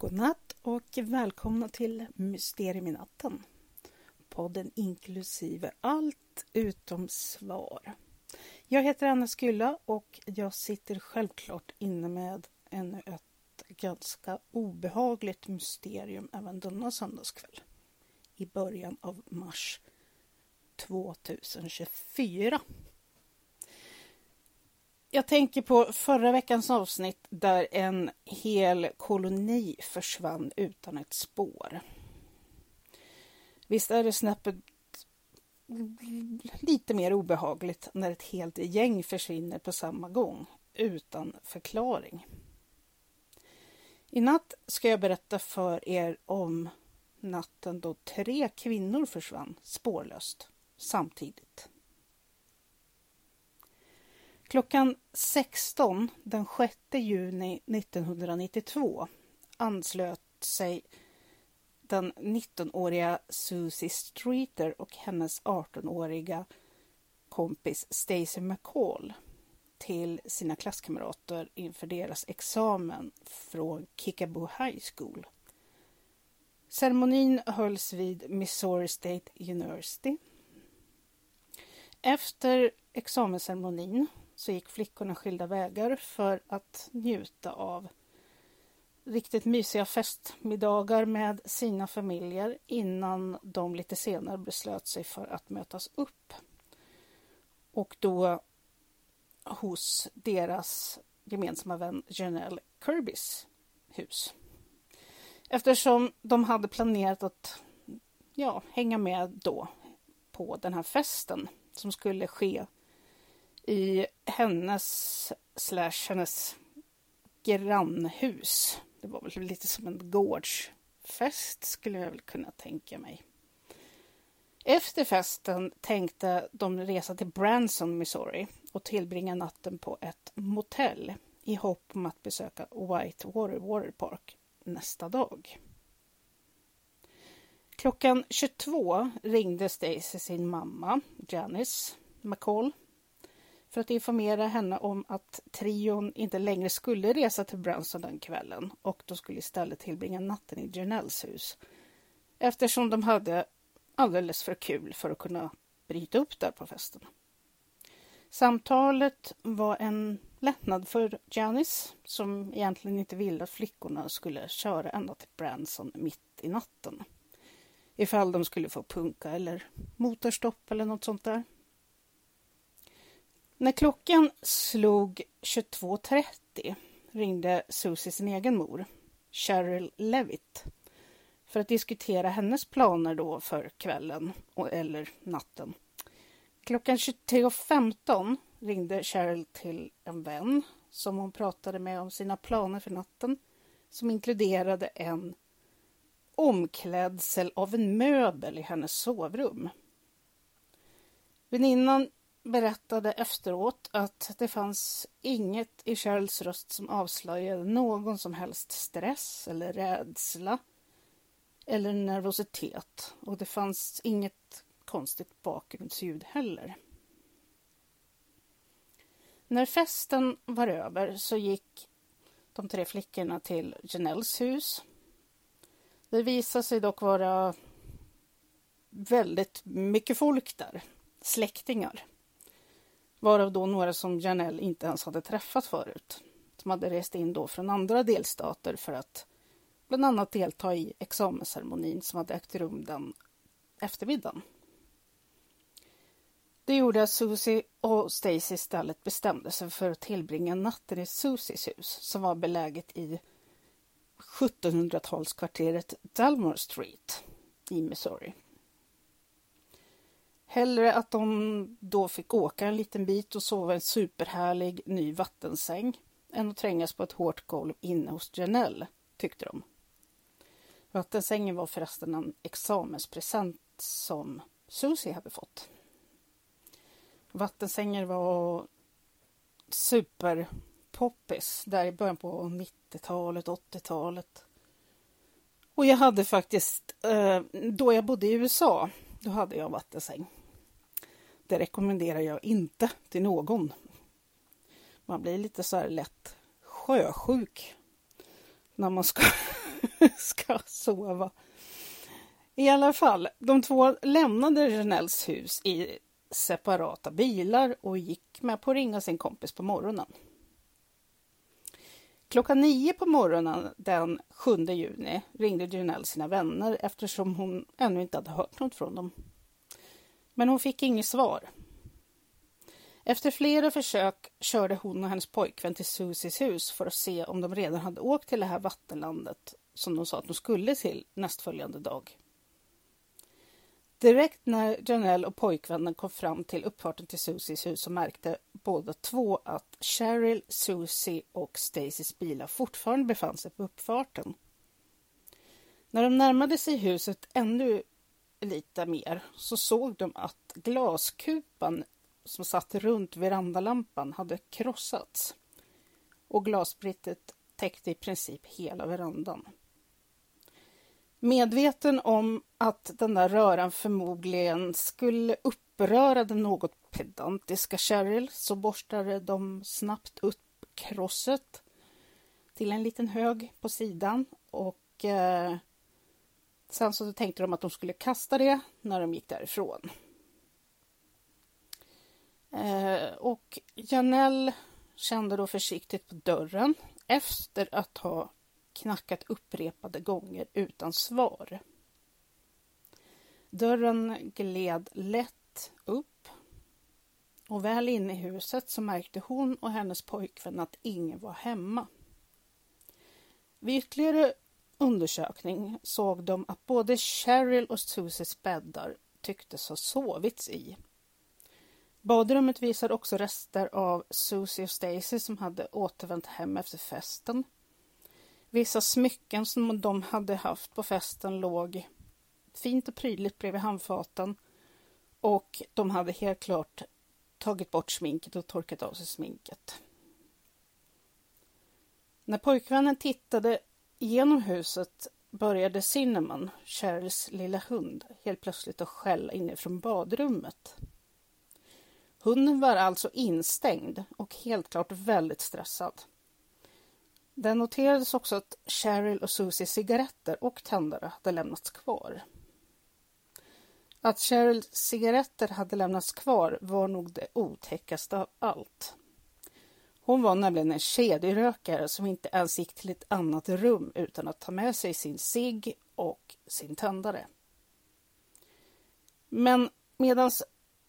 Godnatt och välkomna till Mysterium i natten. Podden inklusive allt utom svar. Jag heter Anna Skylla och jag sitter självklart inne med ännu ett ganska obehagligt mysterium även denna söndagskväll. I början av mars 2024. Jag tänker på förra veckans avsnitt där en hel koloni försvann utan ett spår. Visst är det snäppet lite mer obehagligt när ett helt gäng försvinner på samma gång utan förklaring. I natt ska jag berätta för er om natten då tre kvinnor försvann spårlöst samtidigt. Klockan 16 den 6 juni 1992 anslöt sig den 19-åriga Susie Streeter och hennes 18-åriga kompis Stacey McCall till sina klasskamrater inför deras examen från Kickaboo High School. Ceremonin hölls vid Missouri State University. Efter examensceremonin så gick flickorna skilda vägar för att njuta av riktigt mysiga festmiddagar med sina familjer innan de lite senare beslöt sig för att mötas upp. Och då hos deras gemensamma vän Janelle Kirbys hus. Eftersom de hade planerat att ja, hänga med då på den här festen som skulle ske i hennes slash hennes grannhus. Det var väl lite som en gårdsfest skulle jag väl kunna tänka mig. Efter festen tänkte de resa till Branson, Missouri och tillbringa natten på ett motell i hopp om att besöka Whitewater Water Park nästa dag. Klockan 22 ringde Stacy sin mamma, Janice McCall, för att informera henne om att trion inte längre skulle resa till Branson den kvällen och de skulle istället tillbringa natten i Janelles hus eftersom de hade alldeles för kul för att kunna bryta upp där på festen. Samtalet var en lättnad för Janice som egentligen inte ville att flickorna skulle köra ända till Branson mitt i natten. Ifall de skulle få punka eller motorstopp eller något sånt där. När klockan slog 22.30 ringde Susie sin egen mor, Cheryl Levitt, för att diskutera hennes planer då för kvällen eller natten. Klockan 23.15 ringde Cheryl till en vän som hon pratade med om sina planer för natten som inkluderade en omklädsel av en möbel i hennes sovrum. Väninnan berättade efteråt att det fanns inget i Cheryls röst som avslöjade någon som helst stress eller rädsla eller nervositet och det fanns inget konstigt bakgrundsljud heller. När festen var över så gick de tre flickorna till Janelles hus. Det visade sig dock vara väldigt mycket folk där, släktingar. Varav då några som Janelle inte ens hade träffat förut. Som hade rest in då från andra delstater för att bland annat delta i examensceremonin som hade ägt rum den eftermiddagen. Det gjorde att Susie och Stacy istället bestämde sig för att tillbringa natten i Susies hus som var beläget i 1700-talskvarteret Dalmore Street i Missouri. Hellre att de då fick åka en liten bit och sova i en superhärlig ny vattensäng än att trängas på ett hårt golv inne hos Janelle, tyckte de. Vattensängen var förresten en examenspresent som Susie hade fått. Vattensängen var superpoppis där i början på 90-talet, 80-talet. Och jag hade faktiskt, eh, då jag bodde i USA, då hade jag vattensäng. Det rekommenderar jag inte till någon. Man blir lite så här lätt sjösjuk när man ska ska sova. I alla fall, de två lämnade Janelles hus i separata bilar och gick med på att ringa sin kompis på morgonen. Klockan nio på morgonen den 7 juni ringde Janelle sina vänner eftersom hon ännu inte hade hört något från dem. Men hon fick inget svar. Efter flera försök körde hon och hennes pojkvän till Susies hus för att se om de redan hade åkt till det här vattenlandet som de sa att de skulle till nästföljande dag. Direkt när Janelle och pojkvännen kom fram till uppfarten till Susies hus så märkte båda två att Cheryl, Susie och Stacys bilar fortfarande befann sig på uppfarten. När de närmade sig huset ännu lite mer så såg de att glaskupan som satt runt verandalampan hade krossats och glasbrittet täckte i princip hela verandan. Medveten om att den där röran förmodligen skulle uppröra den något pedantiska Cheryl så borstade de snabbt upp krosset till en liten hög på sidan och eh, sen så tänkte de att de skulle kasta det när de gick därifrån. Eh, och Janelle kände då försiktigt på dörren efter att ha knackat upprepade gånger utan svar. Dörren gled lätt upp och väl inne i huset så märkte hon och hennes pojkvän att ingen var hemma. Vid ytterligare undersökning såg de att både Cheryl och Susies bäddar tycktes ha sovits i. Badrummet visar också rester av Susie och Stacy som hade återvänt hem efter festen. Vissa smycken som de hade haft på festen låg fint och prydligt bredvid handfaten och de hade helt klart tagit bort sminket och torkat av sig sminket. När pojkvännen tittade Genom huset började Cinnamon, Cheryls lilla hund, helt plötsligt att skälla inifrån badrummet. Hunden var alltså instängd och helt klart väldigt stressad. Det noterades också att Cheryl och Susies cigaretter och tändare hade lämnats kvar. Att Cheryls cigaretter hade lämnats kvar var nog det otäckaste av allt. Hon var nämligen en kedjerökare som inte ens gick till ett annat rum utan att ta med sig sin cigg och sin tändare. Men medan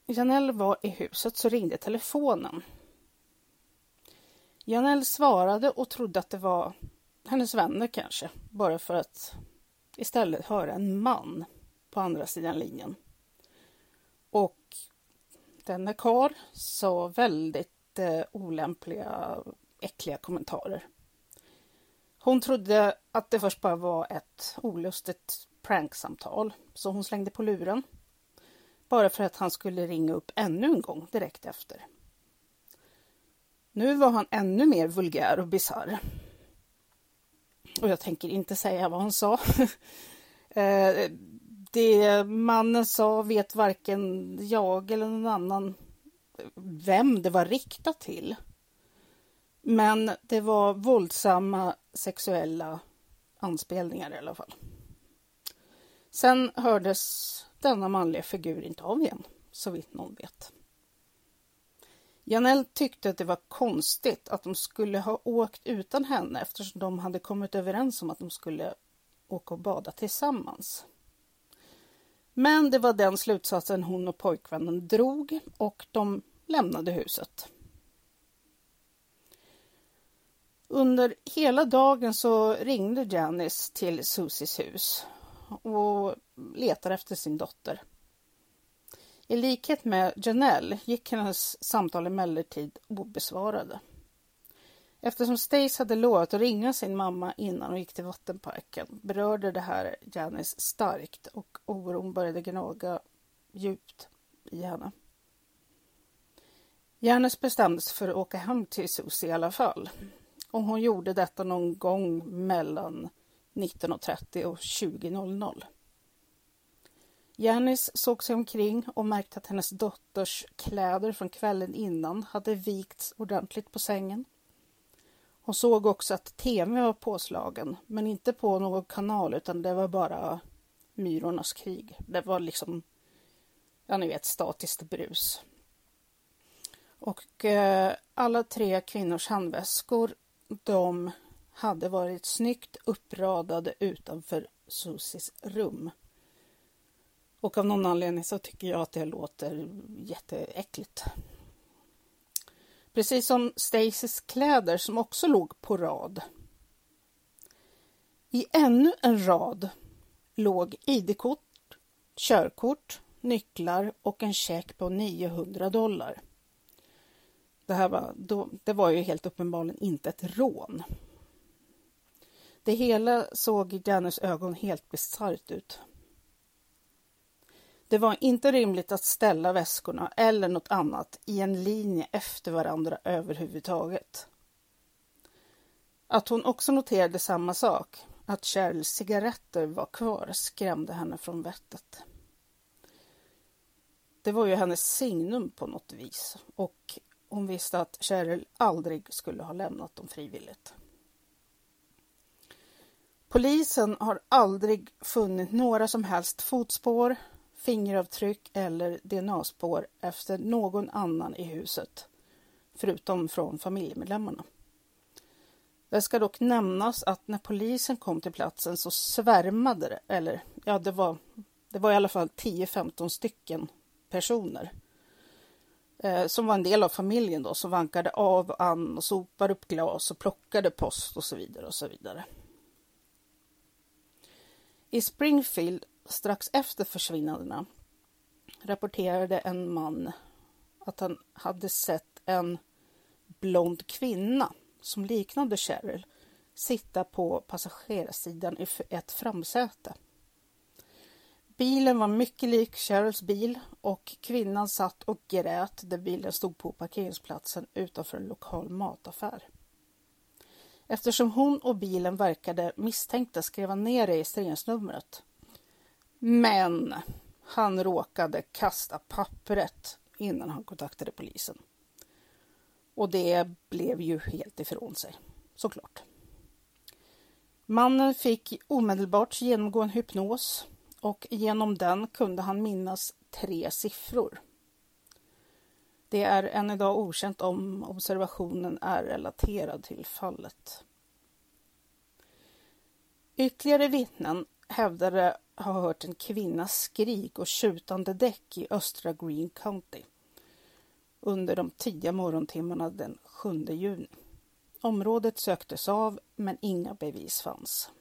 Janelle var i huset så ringde telefonen. Janelle svarade och trodde att det var hennes vänner kanske, bara för att istället höra en man på andra sidan linjen. Och denne karl sa väldigt eh, olämpliga, äckliga kommentarer. Hon trodde att det först bara var ett olustigt pranksamtal, så hon slängde på luren bara för att han skulle ringa upp ännu en gång direkt efter. Nu var han ännu mer vulgär och bisarr. Och jag tänker inte säga vad han sa. Eh, det mannen sa vet varken jag eller någon annan vem det var riktat till. Men det var våldsamma sexuella anspelningar i alla fall. Sen hördes denna manliga figur inte av igen, så vitt någon vet. Janelle tyckte att det var konstigt att de skulle ha åkt utan henne eftersom de hade kommit överens om att de skulle åka och bada tillsammans. Men det var den slutsatsen hon och pojkvännen drog och de lämnade huset. Under hela dagen så ringde Janice till Susies hus och letade efter sin dotter. I likhet med Janelle gick hennes samtal emellertid obesvarade. Eftersom Stace hade lovat att ringa sin mamma innan hon gick till vattenparken berörde det här Janice starkt och oron började gnaga djupt i henne. Janice bestämde sig för att åka hem till Susie i alla fall. Och hon gjorde detta någon gång mellan 19.30 och 20.00. Janice såg sig omkring och märkte att hennes dotters kläder från kvällen innan hade vikts ordentligt på sängen. Hon såg också att tv var påslagen, men inte på någon kanal utan det var bara Myrornas krig. Det var liksom, ja ni vet, statiskt brus. Och eh, alla tre kvinnors handväskor, de hade varit snyggt uppradade utanför Susis rum. Och av någon anledning så tycker jag att det låter jätteäckligt. Precis som Stacys kläder som också låg på rad. I ännu en rad låg ID-kort, körkort, nycklar och en check på 900 dollar. Det här var, då, det var ju helt uppenbarligen inte ett rån. Det hela såg i Dannys ögon helt bisarrt ut. Det var inte rimligt att ställa väskorna eller något annat i en linje efter varandra överhuvudtaget. Att hon också noterade samma sak, att Cheryls cigaretter var kvar, skrämde henne från vettet. Det var ju hennes signum på något vis och hon visste att Cheryl aldrig skulle ha lämnat dem frivilligt. Polisen har aldrig funnit några som helst fotspår, fingeravtryck eller DNA-spår efter någon annan i huset, förutom från familjemedlemmarna. Det ska dock nämnas att när polisen kom till platsen så svärmade det, eller ja, det var, det var i alla fall 10-15 stycken personer Eh, som var en del av familjen då, som vankade av och an och sopade upp glas och plockade post och så vidare och så vidare. I Springfield strax efter försvinnandena rapporterade en man att han hade sett en blond kvinna som liknade Cheryl sitta på passagerarsidan i ett framsäte. Bilen var mycket lik Cheryls bil och kvinnan satt och grät där bilen stod på parkeringsplatsen utanför en lokal mataffär. Eftersom hon och bilen verkade misstänkta skrev han ner registreringsnumret. Men han råkade kasta pappret innan han kontaktade polisen. Och det blev ju helt ifrån sig, såklart. Mannen fick omedelbart genomgå en hypnos och genom den kunde han minnas tre siffror. Det är än idag okänt om observationen är relaterad till fallet. Ytterligare vittnen hävdade ha hört en kvinnas skrik och tjutande däck i östra Green County under de tidiga morgontimmarna den 7 juni. Området söktes av men inga bevis fanns.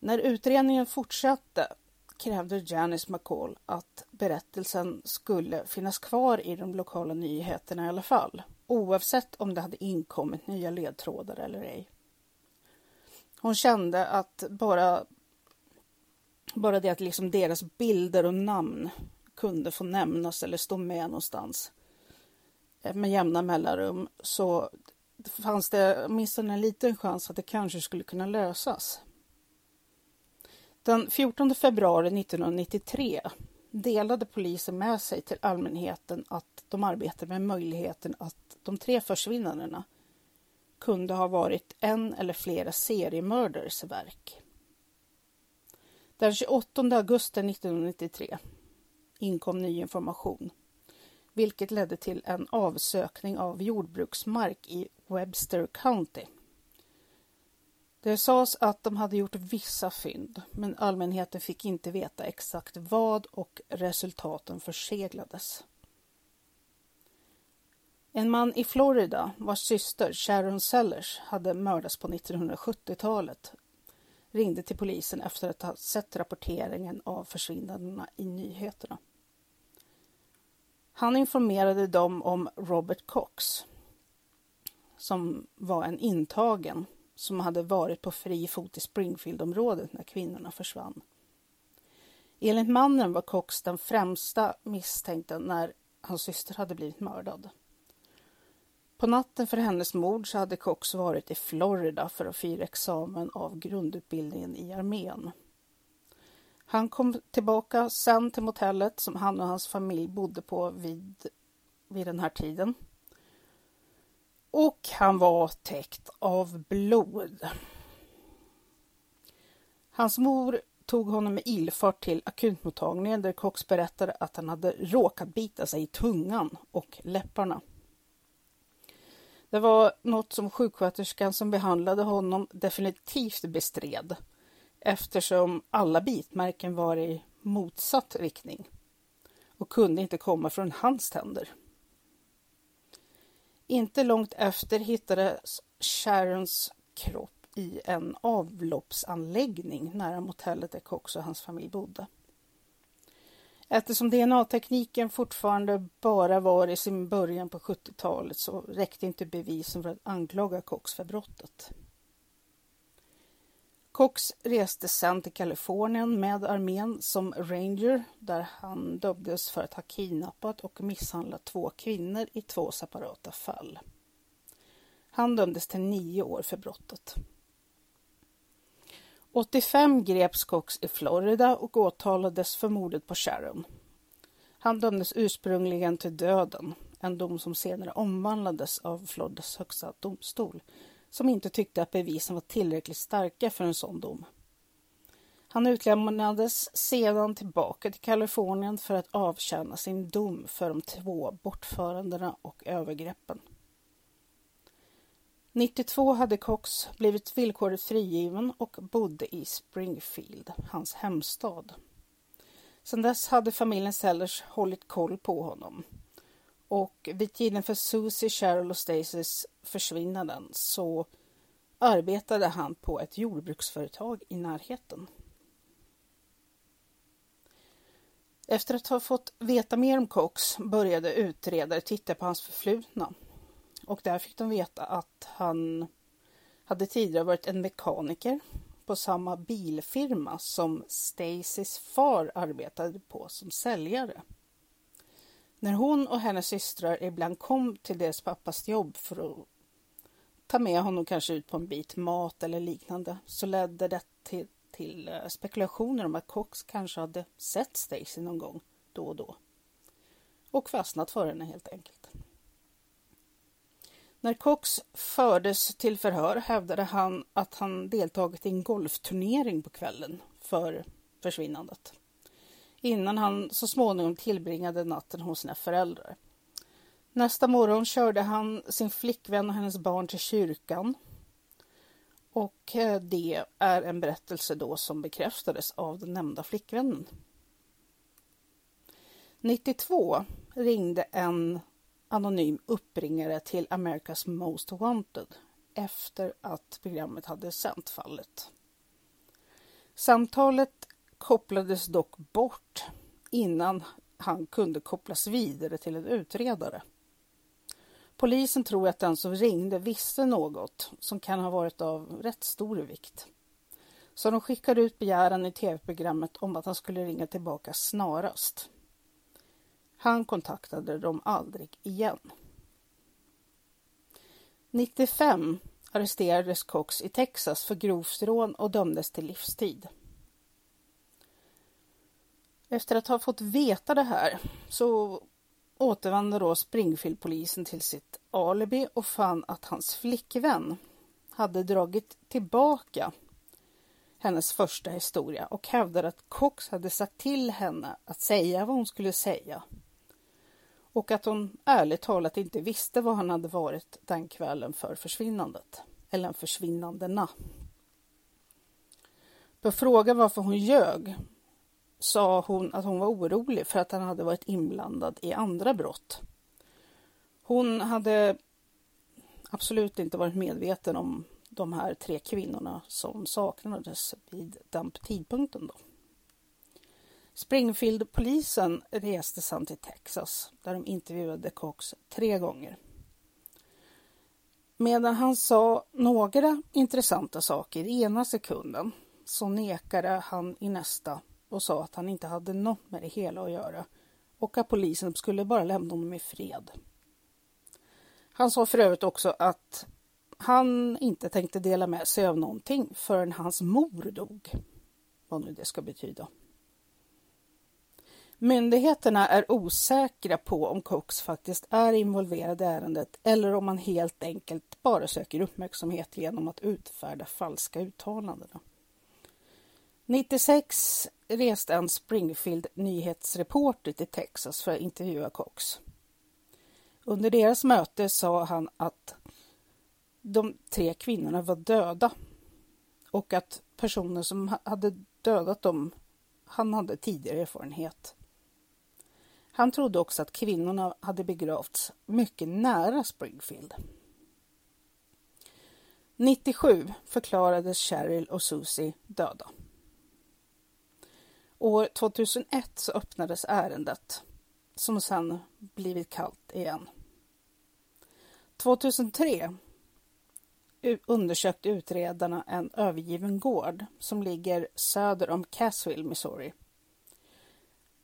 När utredningen fortsatte krävde Janice McCall att berättelsen skulle finnas kvar i de lokala nyheterna i alla fall, oavsett om det hade inkommit nya ledtrådar eller ej. Hon kände att bara, bara det att liksom deras bilder och namn kunde få nämnas eller stå med någonstans eh, med jämna mellanrum så fanns det åtminstone en liten chans att det kanske skulle kunna lösas. Den 14 februari 1993 delade polisen med sig till allmänheten att de arbetade med möjligheten att de tre försvinnandena kunde ha varit en eller flera seriemördares verk. Den 28 augusti 1993 inkom ny information, vilket ledde till en avsökning av jordbruksmark i Webster County det sades att de hade gjort vissa fynd, men allmänheten fick inte veta exakt vad och resultaten förseglades. En man i Florida vars syster Sharon Sellers hade mördats på 1970-talet ringde till polisen efter att ha sett rapporteringen av försvinnandena i nyheterna. Han informerade dem om Robert Cox som var en intagen som hade varit på fri fot i Springfieldområdet när kvinnorna försvann. Enligt mannen var Cox den främsta misstänkta när hans syster hade blivit mördad. På natten för hennes mord så hade Cox varit i Florida för att fira examen av grundutbildningen i armén. Han kom tillbaka sen till motellet som han och hans familj bodde på vid, vid den här tiden och han var täckt av blod. Hans mor tog honom med ilfart till akutmottagningen där Cox berättade att han hade råkat bita sig i tungan och läpparna. Det var något som sjuksköterskan som behandlade honom definitivt bestred eftersom alla bitmärken var i motsatt riktning och kunde inte komma från hans tänder. Inte långt efter hittades Sharons kropp i en avloppsanläggning nära motellet där Cox och hans familj bodde. Eftersom DNA-tekniken fortfarande bara var i sin början på 70-talet så räckte inte bevisen för att anklaga Cox för brottet. Cox reste sedan till Kalifornien med armén som ranger där han dömdes för att ha kidnappat och misshandlat två kvinnor i två separata fall. Han dömdes till nio år för brottet. 85 greps Cox i Florida och åtalades för mordet på Sharon. Han dömdes ursprungligen till döden, en dom som senare omvandlades av Floridas högsta domstol, som inte tyckte att bevisen var tillräckligt starka för en sån dom. Han utlämnades sedan tillbaka till Kalifornien för att avtjäna sin dom för de två bortförandena och övergreppen. 92 hade Cox blivit villkorligt frigiven och bodde i Springfield, hans hemstad. Sedan dess hade familjen Sellers hållit koll på honom. Och vid tiden för Susie, Cheryl och Stacys försvinnanden så arbetade han på ett jordbruksföretag i närheten. Efter att ha fått veta mer om Cox började utredare titta på hans förflutna och där fick de veta att han hade tidigare varit en mekaniker på samma bilfirma som Stacys far arbetade på som säljare. När hon och hennes systrar ibland kom till deras pappas jobb för att ta med honom kanske ut på en bit mat eller liknande så ledde det till, till eh, spekulationer om att Cox kanske hade sett Stacy någon gång då och då och fastnat för henne helt enkelt. När Cox fördes till förhör hävdade han att han deltagit i en golfturnering på kvällen för försvinnandet. Innan han så småningom tillbringade natten hos sina föräldrar. Nästa morgon körde han sin flickvän och hennes barn till kyrkan. Och eh, det är en berättelse då som bekräftades av den nämnda flickvännen. 92 ringde en anonym uppringare till America's Most Wanted efter att programmet hade sänt fallet. Samtalet kopplades dock bort innan han kunde kopplas vidare till en utredare. Polisen tror att den som ringde visste något som kan ha varit av rätt stor vikt. Så de skickade ut begäran i tv-programmet om att han skulle ringa tillbaka snarast. Han kontaktade dem aldrig igen. 95 arresterades Cox i Texas för grovt rån och dömdes till livstid. Efter att ha fått veta det här så återvände då Springfield-polisen till sitt alibi och fann att hans flickvän hade dragit tillbaka hennes första historia och hävdade att Cox hade sagt till henne att säga vad hon skulle säga och att hon ärligt talat inte visste var han hade varit den kvällen för försvinnandet, eller försvinnandena. På frågan varför hon ljög sa hon att hon var orolig för att han hade varit inblandad i andra brott. Hon hade absolut inte varit medveten om de här tre kvinnorna som saknades vid den tidpunkten. Då. Springfield-polisen reste sedan till Texas där de intervjuade Cox tre gånger. Medan han sa några intressanta saker i ena sekunden så nekade han i nästa och sa att han inte hade något med det hela att göra och att polisen skulle bara lämna honom i fred. Han sa för övrigt också att han inte tänkte dela med sig av någonting förrän hans mor dog. Vad nu det ska betyda. Myndigheterna är osäkra på om Cox faktiskt är involverad i ärendet eller om han helt enkelt bara söker uppmärksamhet genom att utfärda falska uttalanden. 96 reste en Springfield nyhetsreporter till Texas för att intervjua Cox. Under deras möte sa han att de tre kvinnorna var döda och att personen som hade dödat dem, han hade tidigare erfarenhet. Han trodde också att kvinnorna hade begravts mycket nära Springfield. 97 förklarades Cheryl och Susie döda. År 2001 så öppnades ärendet som sedan blivit kallt igen. 2003 undersökte utredarna en övergiven gård som ligger söder om Cassville, Missouri.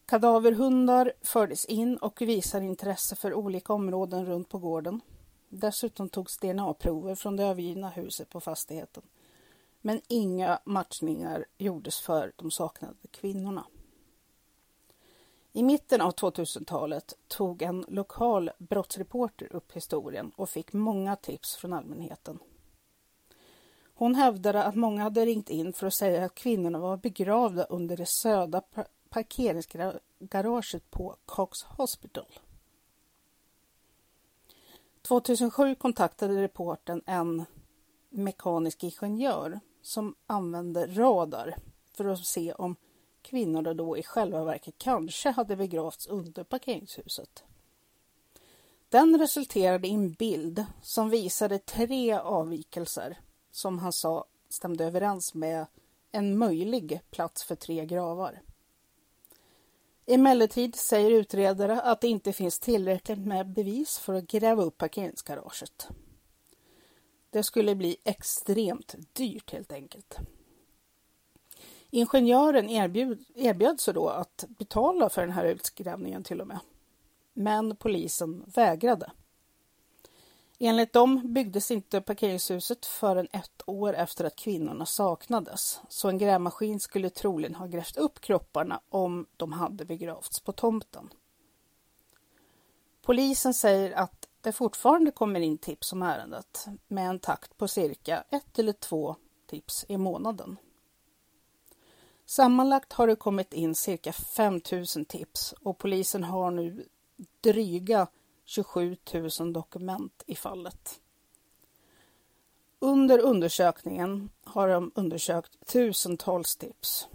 Kadaverhundar fördes in och visar intresse för olika områden runt på gården. Dessutom togs DNA-prover från det övergivna huset på fastigheten. Men inga matchningar gjordes för de saknade kvinnorna. I mitten av 2000-talet tog en lokal brottsreporter upp historien och fick många tips från allmänheten. Hon hävdade att många hade ringt in för att säga att kvinnorna var begravda under det södra parkeringsgaraget på Cox Hospital. 2007 kontaktade reporten en mekanisk ingenjör som använde radar för att se om kvinnorna då i själva verket kanske hade begravts under parkeringshuset. Den resulterade i en bild som visade tre avvikelser som han sa stämde överens med en möjlig plats för tre gravar. Emellertid säger utredare att det inte finns tillräckligt med bevis för att gräva upp parkeringsgaraget. Det skulle bli extremt dyrt helt enkelt. Ingenjören erbjud, erbjöd sig då att betala för den här utgrävningen till och med. Men polisen vägrade. Enligt dem byggdes inte parkeringshuset förrän ett år efter att kvinnorna saknades, så en grävmaskin skulle troligen ha grävt upp kropparna om de hade begravts på tomten. Polisen säger att det fortfarande kommer in tips om ärendet med en takt på cirka ett eller två tips i månaden. Sammanlagt har det kommit in cirka 5000 tips och polisen har nu dryga 27 000 dokument i fallet. Under undersökningen har de undersökt tusentals tips.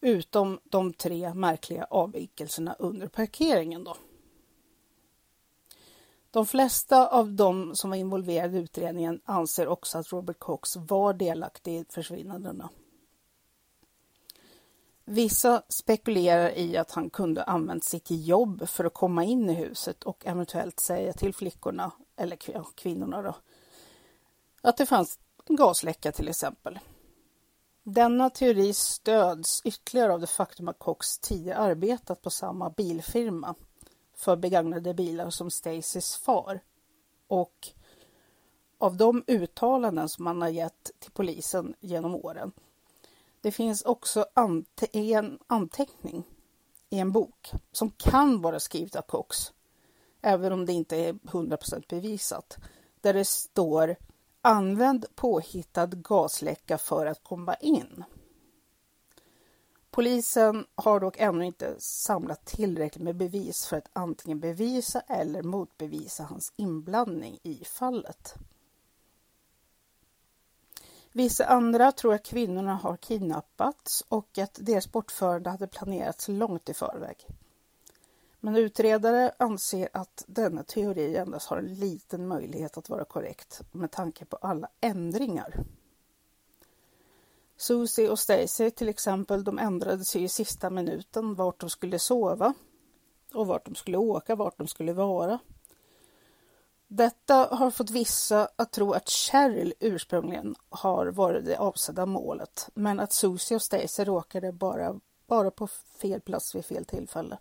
Utom de tre märkliga avvikelserna under parkeringen. Då. De flesta av de som var involverade i utredningen anser också att Robert Cox var delaktig i försvinnandena. Vissa spekulerar i att han kunde använt sitt jobb för att komma in i huset och eventuellt säga till flickorna, eller kvinnorna då, att det fanns en gasläcka till exempel. Denna teori stöds ytterligare av det faktum att Cox tidigare arbetat på samma bilfirma för begagnade bilar som Stacys far och av de uttalanden som han har gett till polisen genom åren det finns också ante en anteckning i en bok som kan vara skrivet av Cox, även om det inte är 100% bevisat, där det står Använd påhittad gasläcka för att komma in. Polisen har dock ännu inte samlat tillräckligt med bevis för att antingen bevisa eller motbevisa hans inblandning i fallet. Vissa andra tror att kvinnorna har kidnappats och att deras bortförande hade planerats långt i förväg. Men utredare anser att denna teori endast har en liten möjlighet att vara korrekt med tanke på alla ändringar. Susie och Stacy till exempel, de ändrade sig i sista minuten vart de skulle sova och vart de skulle åka, vart de skulle vara. Detta har fått vissa att tro att Cheryl ursprungligen har varit det avsedda målet, men att Susie och Stacy råkade bara, bara på fel plats vid fel tillfälle.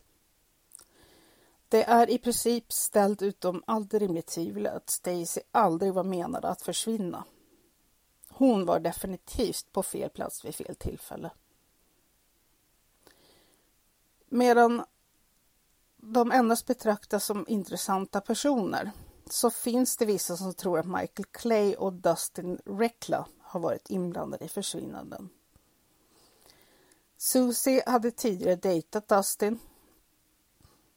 Det är i princip ställt utom allt rimligt tvivel att Stacy aldrig var menad att försvinna. Hon var definitivt på fel plats vid fel tillfälle. Medan de endast betraktas som intressanta personer så finns det vissa som tror att Michael Clay och Dustin Rekla har varit inblandade i försvinnanden. Susie hade tidigare dejtat Dustin.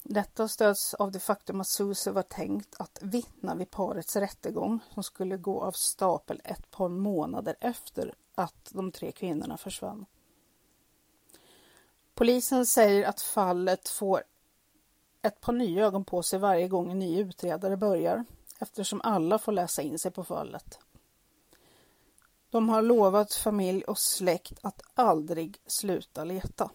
Detta stöds av det faktum att Susie var tänkt att vittna vid parets rättegång som skulle gå av stapel ett par månader efter att de tre kvinnorna försvann. Polisen säger att fallet får ett par nya ögon på sig varje gång en ny utredare börjar eftersom alla får läsa in sig på fallet. De har lovat familj och släkt att aldrig sluta leta.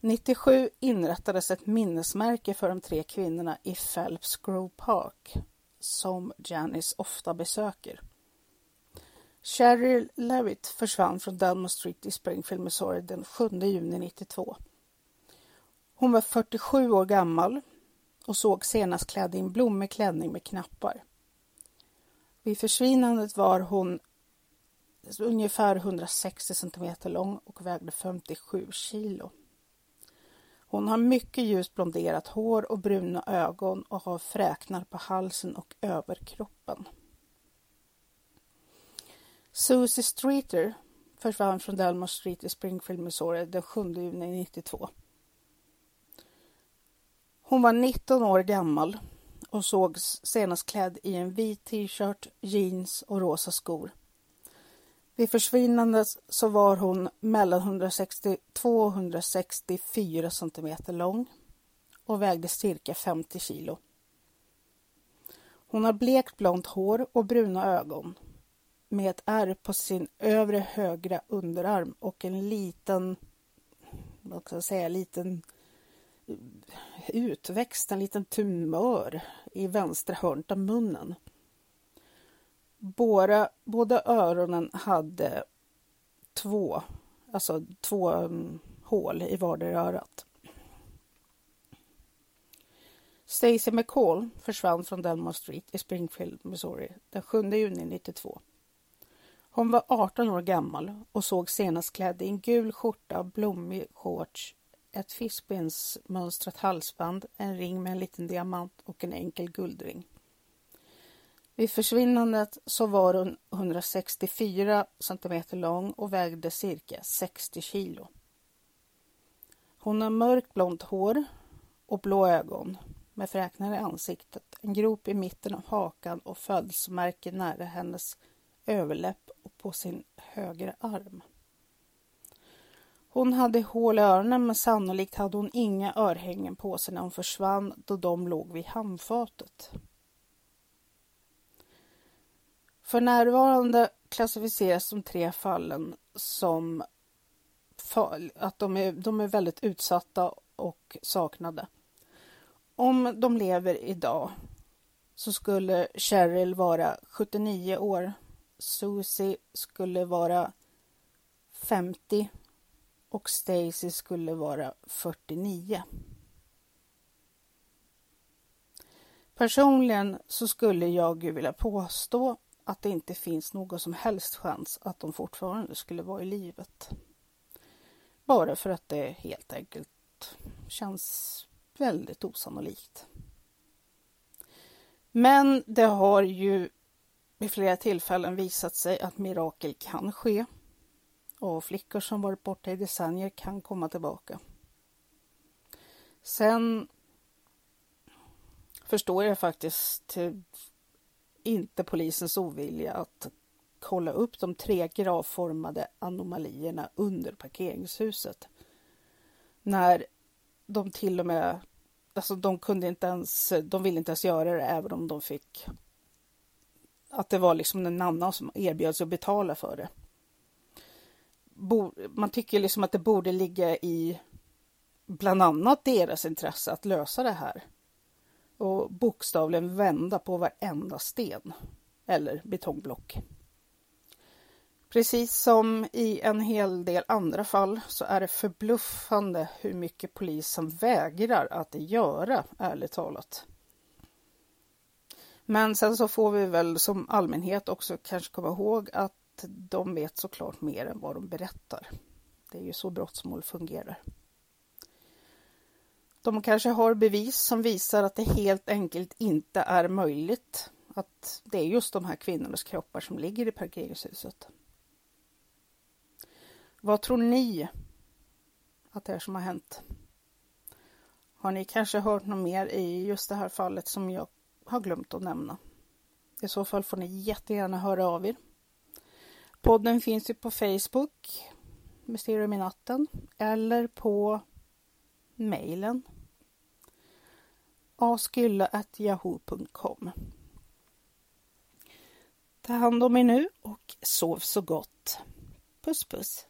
97 inrättades ett minnesmärke för de tre kvinnorna i Phelps Grove Park som Janice ofta besöker. Cheryl Levitt försvann från Delmore Street i Springfield, Missouri den 7 juni 92. Hon var 47 år gammal och såg senast klädd i en blommig klänning med knappar. Vid försvinnandet var hon ungefär 160 centimeter lång och vägde 57 kilo. Hon har mycket ljust blonderat hår och bruna ögon och har fräknar på halsen och överkroppen. Susie Streeter försvann från Delmar Street i Springfield, Missouri den 7 juni 92. Hon var 19 år gammal och sågs senast klädd i en vit t-shirt, jeans och rosa skor. Vid försvinnandet så var hon mellan 162 och 164 centimeter lång och vägde cirka 50 kilo. Hon har blekt blont hår och bruna ögon med ett ärr på sin övre högra underarm och en liten, vad ska jag säga, liten utväxt, en liten tumör i vänstra hörnet av munnen. Båda, båda öronen hade två, alltså två um, hål i vardera örat. Stacy McCall försvann från Delmar Street i Springfield, Missouri den 7 juni 92. Hon var 18 år gammal och såg senast klädd i en gul skjorta, blommig shorts ett fiskbensmönstrat halsband, en ring med en liten diamant och en enkel guldring. Vid försvinnandet så var hon 164 centimeter lång och vägde cirka 60 kilo. Hon har mörkt blont hår och blå ögon med fräknar i ansiktet, en grop i mitten av hakan och födelsemärken nära hennes överläpp och på sin högra arm. Hon hade hål i öronen men sannolikt hade hon inga örhängen på sig när hon försvann då de låg vid handfatet. För närvarande klassificeras de tre fallen som att de är, de är väldigt utsatta och saknade. Om de lever idag så skulle Cheryl vara 79 år, Susie skulle vara 50 och Stacy skulle vara 49. Personligen så skulle jag vilja påstå att det inte finns någon som helst chans att de fortfarande skulle vara i livet. Bara för att det helt enkelt känns väldigt osannolikt. Men det har ju vid flera tillfällen visat sig att mirakel kan ske och flickor som varit borta i decennier kan komma tillbaka. Sen förstår jag faktiskt inte polisens ovilja att kolla upp de tre gravformade anomalierna under parkeringshuset. När de till och med, alltså de kunde inte ens, de ville inte ens göra det även om de fick att det var liksom en annan som erbjöd sig att betala för det man tycker liksom att det borde ligga i bland annat deras intresse att lösa det här. Och bokstavligen vända på varenda sten eller betongblock. Precis som i en hel del andra fall så är det förbluffande hur mycket polisen vägrar att göra, ärligt talat. Men sen så får vi väl som allmänhet också kanske komma ihåg att de vet såklart mer än vad de berättar. Det är ju så brottsmål fungerar. De kanske har bevis som visar att det helt enkelt inte är möjligt att det är just de här kvinnornas kroppar som ligger i parkeringshuset. Vad tror ni att det är som har hänt? Har ni kanske hört något mer i just det här fallet som jag har glömt att nämna? I så fall får ni jättegärna höra av er. Podden finns ju på Facebook, Mysterium i natten, eller på mejlen askylla.yahoo.com Ta hand om er nu och sov så gott. Puss puss!